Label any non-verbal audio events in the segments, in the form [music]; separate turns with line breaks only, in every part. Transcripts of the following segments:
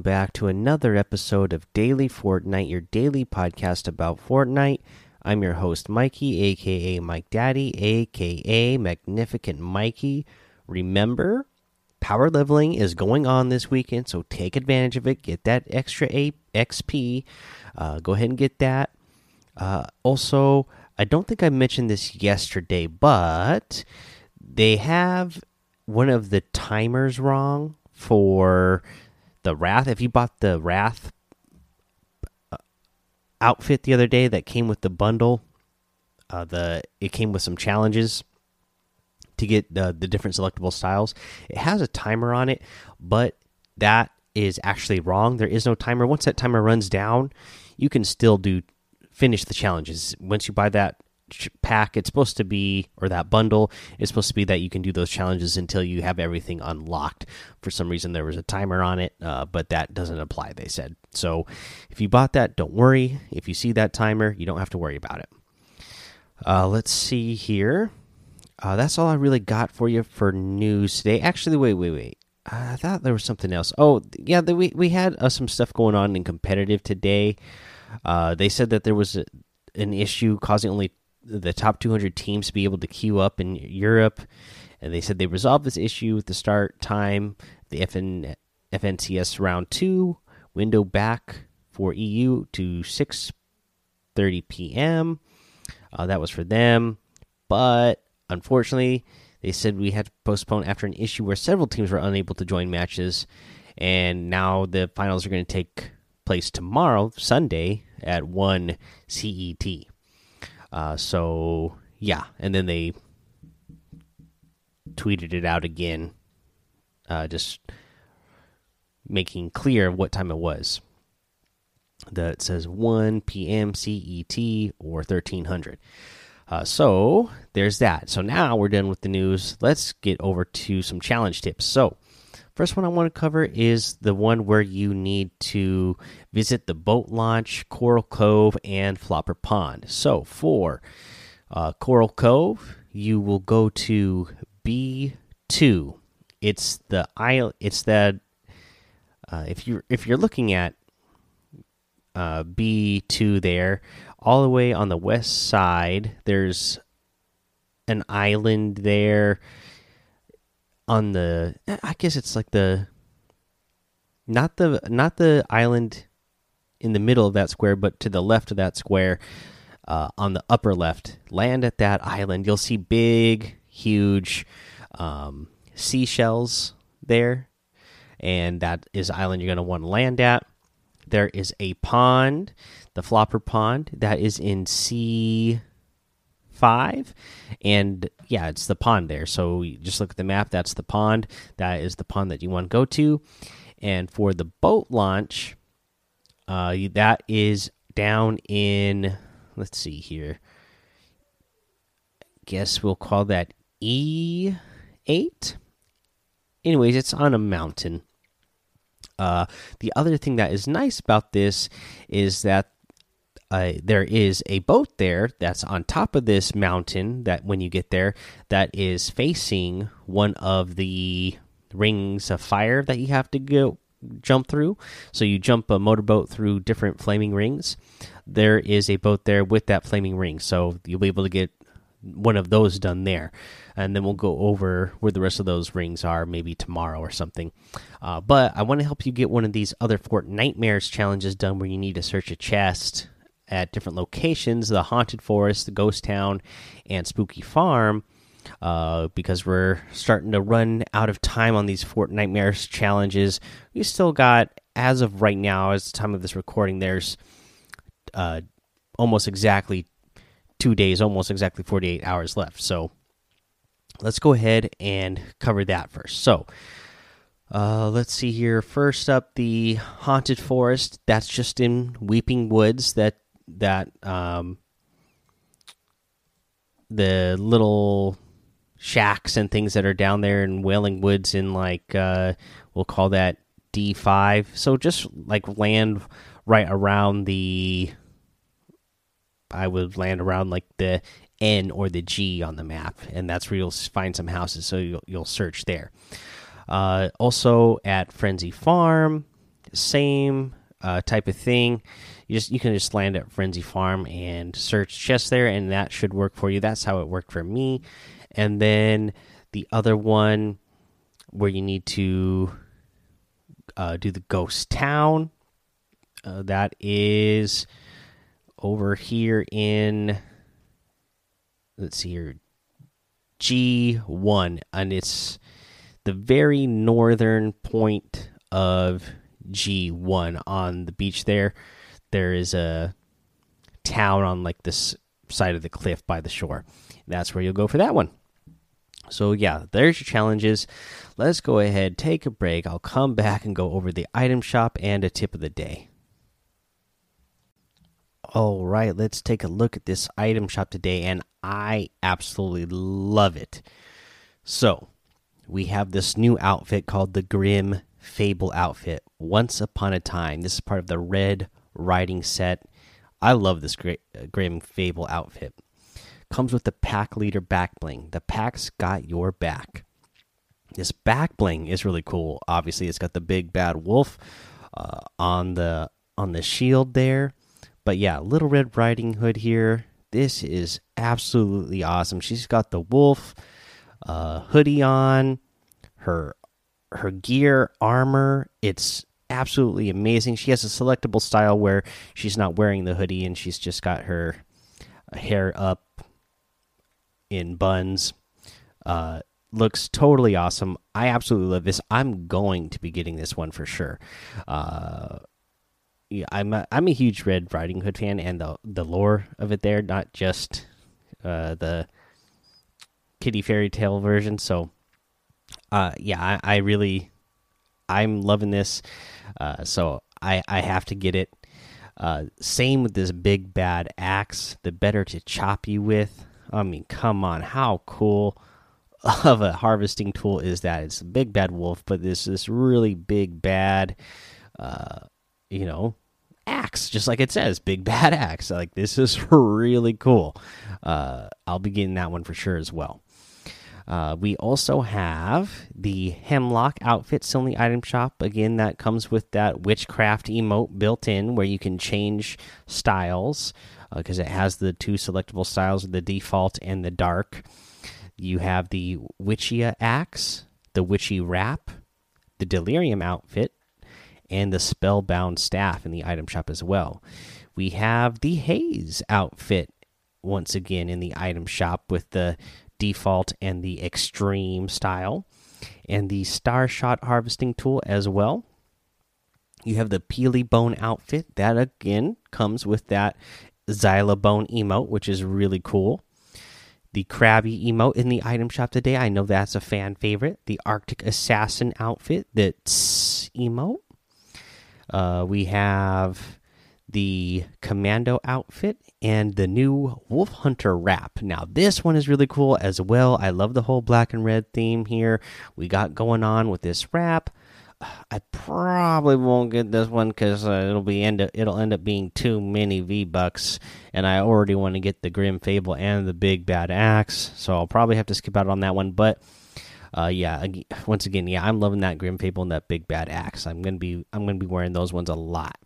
welcome back to another episode of Daily Fortnite, your daily podcast about Fortnite. I'm your host, Mikey, aka Mike Daddy, aka Magnificent Mikey. Remember, power leveling is going on this weekend, so take advantage of it. Get that extra A XP. Uh, go ahead and get that. Uh, also, I don't think I mentioned this yesterday, but they have one of the timers wrong for the Wrath. If you bought the Wrath uh, outfit the other day that came with the bundle, uh, the it came with some challenges to get the the different selectable styles. It has a timer on it, but that is actually wrong. There is no timer. Once that timer runs down, you can still do finish the challenges. Once you buy that pack. It's supposed to be or that bundle is supposed to be that you can do those challenges until you have everything unlocked. For some reason there was a timer on it uh, but that doesn't apply they said. So if you bought that don't worry. If you see that timer you don't have to worry about it. Uh, let's see here. Uh, that's all i really got for you for news today. Actually wait wait wait. I thought there was something else. Oh yeah the, we, we had uh, some stuff going on in competitive today. Uh, they said that there was a, an issue causing only the top 200 teams to be able to queue up in Europe. And they said they resolved this issue with the start time, the FN, FNCS round two window back for EU to 6:30 p.m. Uh, that was for them, but unfortunately, they said we had to postpone after an issue where several teams were unable to join matches, and now the finals are going to take place tomorrow, Sunday at one CET. Uh, so yeah, and then they tweeted it out again, uh, just making clear what time it was. That says 1 p.m. CET or 1300. Uh, so there's that. So now we're done with the news. Let's get over to some challenge tips. So, first one I want to cover is the one where you need to visit the boat launch, Coral Cove, and Flopper Pond. So, for uh, Coral Cove, you will go to B2. It's the isle. It's that uh, if you if you're looking at uh, B2 there, all the way on the west side, there's an island there on the I guess it's like the not the not the island in the middle of that square, but to the left of that square, uh, on the upper left, land at that island. You'll see big, huge um, seashells there, and that is island you're going to want to land at. There is a pond, the Flopper Pond, that is in C five, and yeah, it's the pond there. So just look at the map. That's the pond. That is the pond that you want to go to. And for the boat launch, uh, that is down in. Let's see here. I guess we'll call that E eight. Anyways, it's on a mountain. Uh, the other thing that is nice about this is that uh, there is a boat there that's on top of this mountain that when you get there that is facing one of the rings of fire that you have to go jump through. So you jump a motorboat through different flaming rings. There is a boat there with that flaming ring. So you'll be able to get one of those done there. And then we'll go over where the rest of those rings are maybe tomorrow or something. Uh, but i want to help you get one of these other Fortnitemares challenges done where you need to search a chest at different locations the haunted forest the ghost town and spooky farm uh, because we're starting to run out of time on these Fortnitemares challenges we still got as of right now as the time of this recording there's uh, almost exactly two days almost exactly 48 hours left so let's go ahead and cover that first so uh, let's see here. First up, the haunted forest. That's just in Weeping Woods. That that um, the little shacks and things that are down there in Wailing Woods in like uh, we'll call that D five. So just like land right around the. I would land around like the N or the G on the map, and that's where you'll find some houses. So you'll, you'll search there. Uh, also at Frenzy Farm, same uh, type of thing. You just you can just land at Frenzy Farm and search chests there, and that should work for you. That's how it worked for me. And then the other one where you need to uh, do the ghost town. Uh, that is over here in let's see here G1 and it's the very northern point of G1 on the beach there there is a town on like this side of the cliff by the shore. That's where you'll go for that one. So yeah there's your challenges. Let's go ahead take a break. I'll come back and go over the item shop and a tip of the day. All right, let's take a look at this item shop today, and I absolutely love it. So, we have this new outfit called the Grim Fable outfit. Once upon a time, this is part of the Red Riding set. I love this great uh, Grim Fable outfit. Comes with the pack leader back bling. The pack's got your back. This back bling is really cool. Obviously, it's got the big bad wolf uh, on the on the shield there but yeah, Little Red Riding Hood here. This is absolutely awesome. She's got the wolf uh, hoodie on, her her gear, armor. It's absolutely amazing. She has a selectable style where she's not wearing the hoodie and she's just got her hair up in buns. Uh, looks totally awesome. I absolutely love this. I'm going to be getting this one for sure. Uh, yeah, I'm a, I'm a huge Red Riding Hood fan, and the the lore of it there, not just uh, the kitty fairy tale version. So, uh, yeah, I, I really I'm loving this. Uh, so I I have to get it. Uh, same with this big bad axe, the better to chop you with. I mean, come on, how cool [laughs] of a harvesting tool is that? It's a big bad wolf, but this this really big bad. Uh, you know, axe, just like it says, big [laughs] bad axe. Like this is [laughs] really cool. Uh, I'll be getting that one for sure as well. Uh, we also have the Hemlock outfit still in the item shop. Again, that comes with that witchcraft emote built in, where you can change styles because uh, it has the two selectable styles: the default and the dark. You have the Witchia axe, the Witchy wrap, the Delirium outfit, and the spellbound staff in the item shop as well. We have the Haze outfit once again in the item shop with the default and the extreme style, and the Star Shot harvesting tool as well. You have the Peely Bone outfit that again comes with that Xylobone emote, which is really cool. The Krabby emote in the item shop today, I know that's a fan favorite. The Arctic Assassin outfit, that's emote uh, we have the commando outfit and the new wolf hunter wrap now this one is really cool as well i love the whole black and red theme here we got going on with this wrap [sighs] i probably won't get this one because uh, it'll be end up, it'll end up being too many v bucks and i already want to get the grim fable and the big bad axe so i'll probably have to skip out on that one but uh, yeah, once again, yeah, I'm loving that Grim Fable and that Big Bad Axe. I'm gonna be I'm gonna be wearing those ones a lot.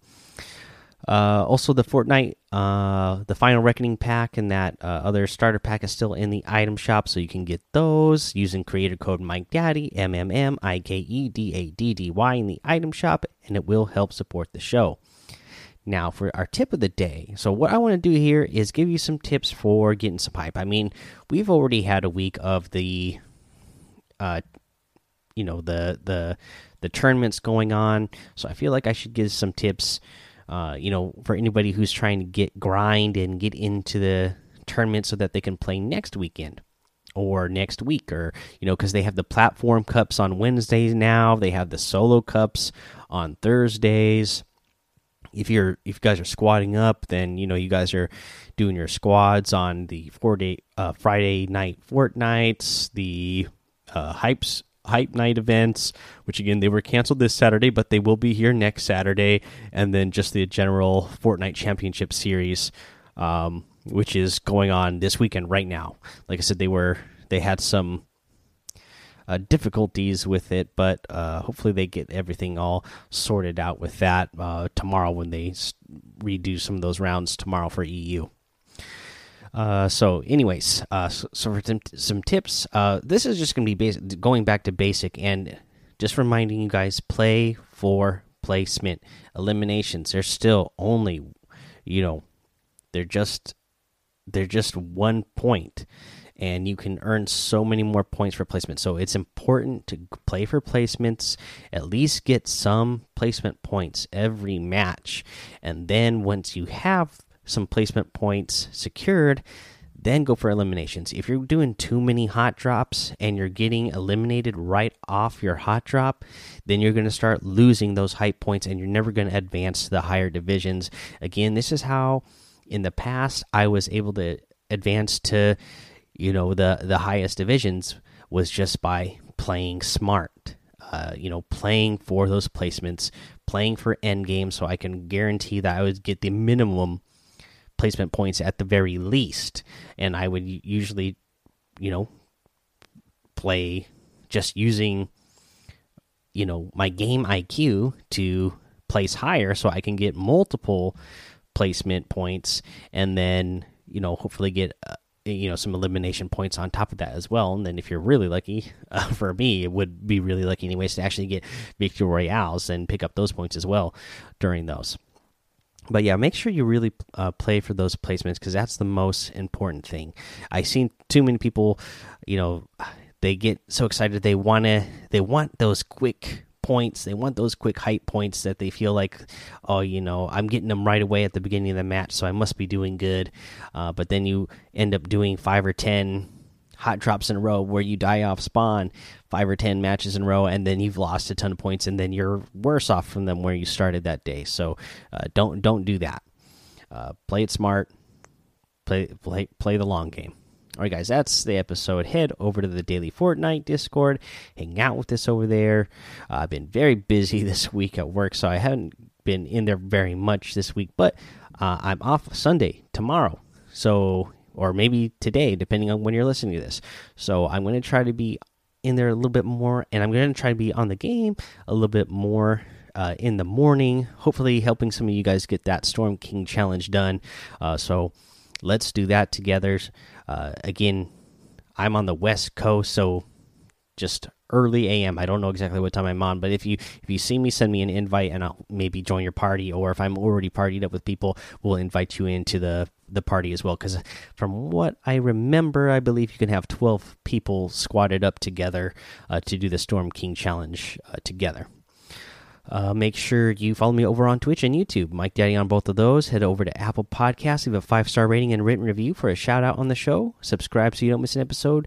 Uh, also, the Fortnite, uh, the Final Reckoning pack and that uh, other starter pack is still in the item shop, so you can get those using creator code Mike Daddy M M M I K E D A D D Y in the item shop, and it will help support the show. Now, for our tip of the day, so what I want to do here is give you some tips for getting some hype. I mean, we've already had a week of the uh, you know the the the tournaments going on. So I feel like I should give some tips. Uh, you know, for anybody who's trying to get grind and get into the tournament so that they can play next weekend or next week or you know because they have the platform cups on wednesdays now. They have the solo cups on thursdays. If you're if you guys are squatting up then you know you guys are doing your squads on the four day uh, friday night fortnights the uh, hypes hype night events which again they were canceled this saturday but they will be here next saturday and then just the general fortnite championship series um, which is going on this weekend right now like i said they were they had some uh, difficulties with it, but uh, hopefully they get everything all sorted out with that uh, tomorrow when they redo some of those rounds tomorrow for EU. Uh, so, anyways, uh, so, so, for some, some tips, uh, this is just going to be basic, going back to basic and just reminding you guys play for placement. Eliminations, they're still only, you know, they're just they're just one point and you can earn so many more points for placement. So it's important to play for placements, at least get some placement points every match. And then once you have some placement points secured, then go for eliminations. If you're doing too many hot drops and you're getting eliminated right off your hot drop, then you're going to start losing those hype points and you're never going to advance to the higher divisions. Again, this is how in the past I was able to advance to you know the the highest divisions was just by playing smart uh, you know playing for those placements playing for end game so i can guarantee that i would get the minimum placement points at the very least. And i would usually you know play just using you know my game iq to place higher so i can get multiple placement points and then you know hopefully get uh, you know some elimination points on top of that as well. And then if you're really lucky [laughs] uh, for me it would be really lucky anyways to actually get victory royales and pick up those points as well during those but yeah make sure you really uh, play for those placements because that's the most important thing i've seen too many people you know they get so excited they want to they want those quick points. They want those quick hype points that they feel like, oh, you know, I'm getting them right away at the beginning of the match, so I must be doing good. Uh, but then you end up doing five or ten hot drops in a row where you die off spawn five or ten matches in a row and then you've lost a ton of points and then you're worse off from them where you started that day so uh, don't don't do that uh, play it smart play play play the long game all right, guys, that's the episode. Head over to the Daily Fortnite Discord, hang out with us over there. Uh, I've been very busy [laughs] this week at work, so I haven't been in there very much this week, but uh, I'm off Sunday, tomorrow. So, or maybe today, depending on when you're listening to this. So, I'm going to try to be in there a little bit more, and I'm going to try to be on the game a little bit more. Uh, in the morning, hopefully helping some of you guys get that Storm King challenge done. Uh, so let's do that together. Uh, again, I'm on the West Coast, so just early AM. I don't know exactly what time I'm on, but if you if you see me, send me an invite, and I'll maybe join your party. Or if I'm already partied up with people, we'll invite you into the the party as well. Because from what I remember, I believe you can have 12 people squatted up together uh, to do the Storm King challenge uh, together. Uh, make sure you follow me over on Twitch and YouTube. Mike Daddy on both of those. Head over to Apple Podcasts, leave a five star rating and written review for a shout out on the show. Subscribe so you don't miss an episode.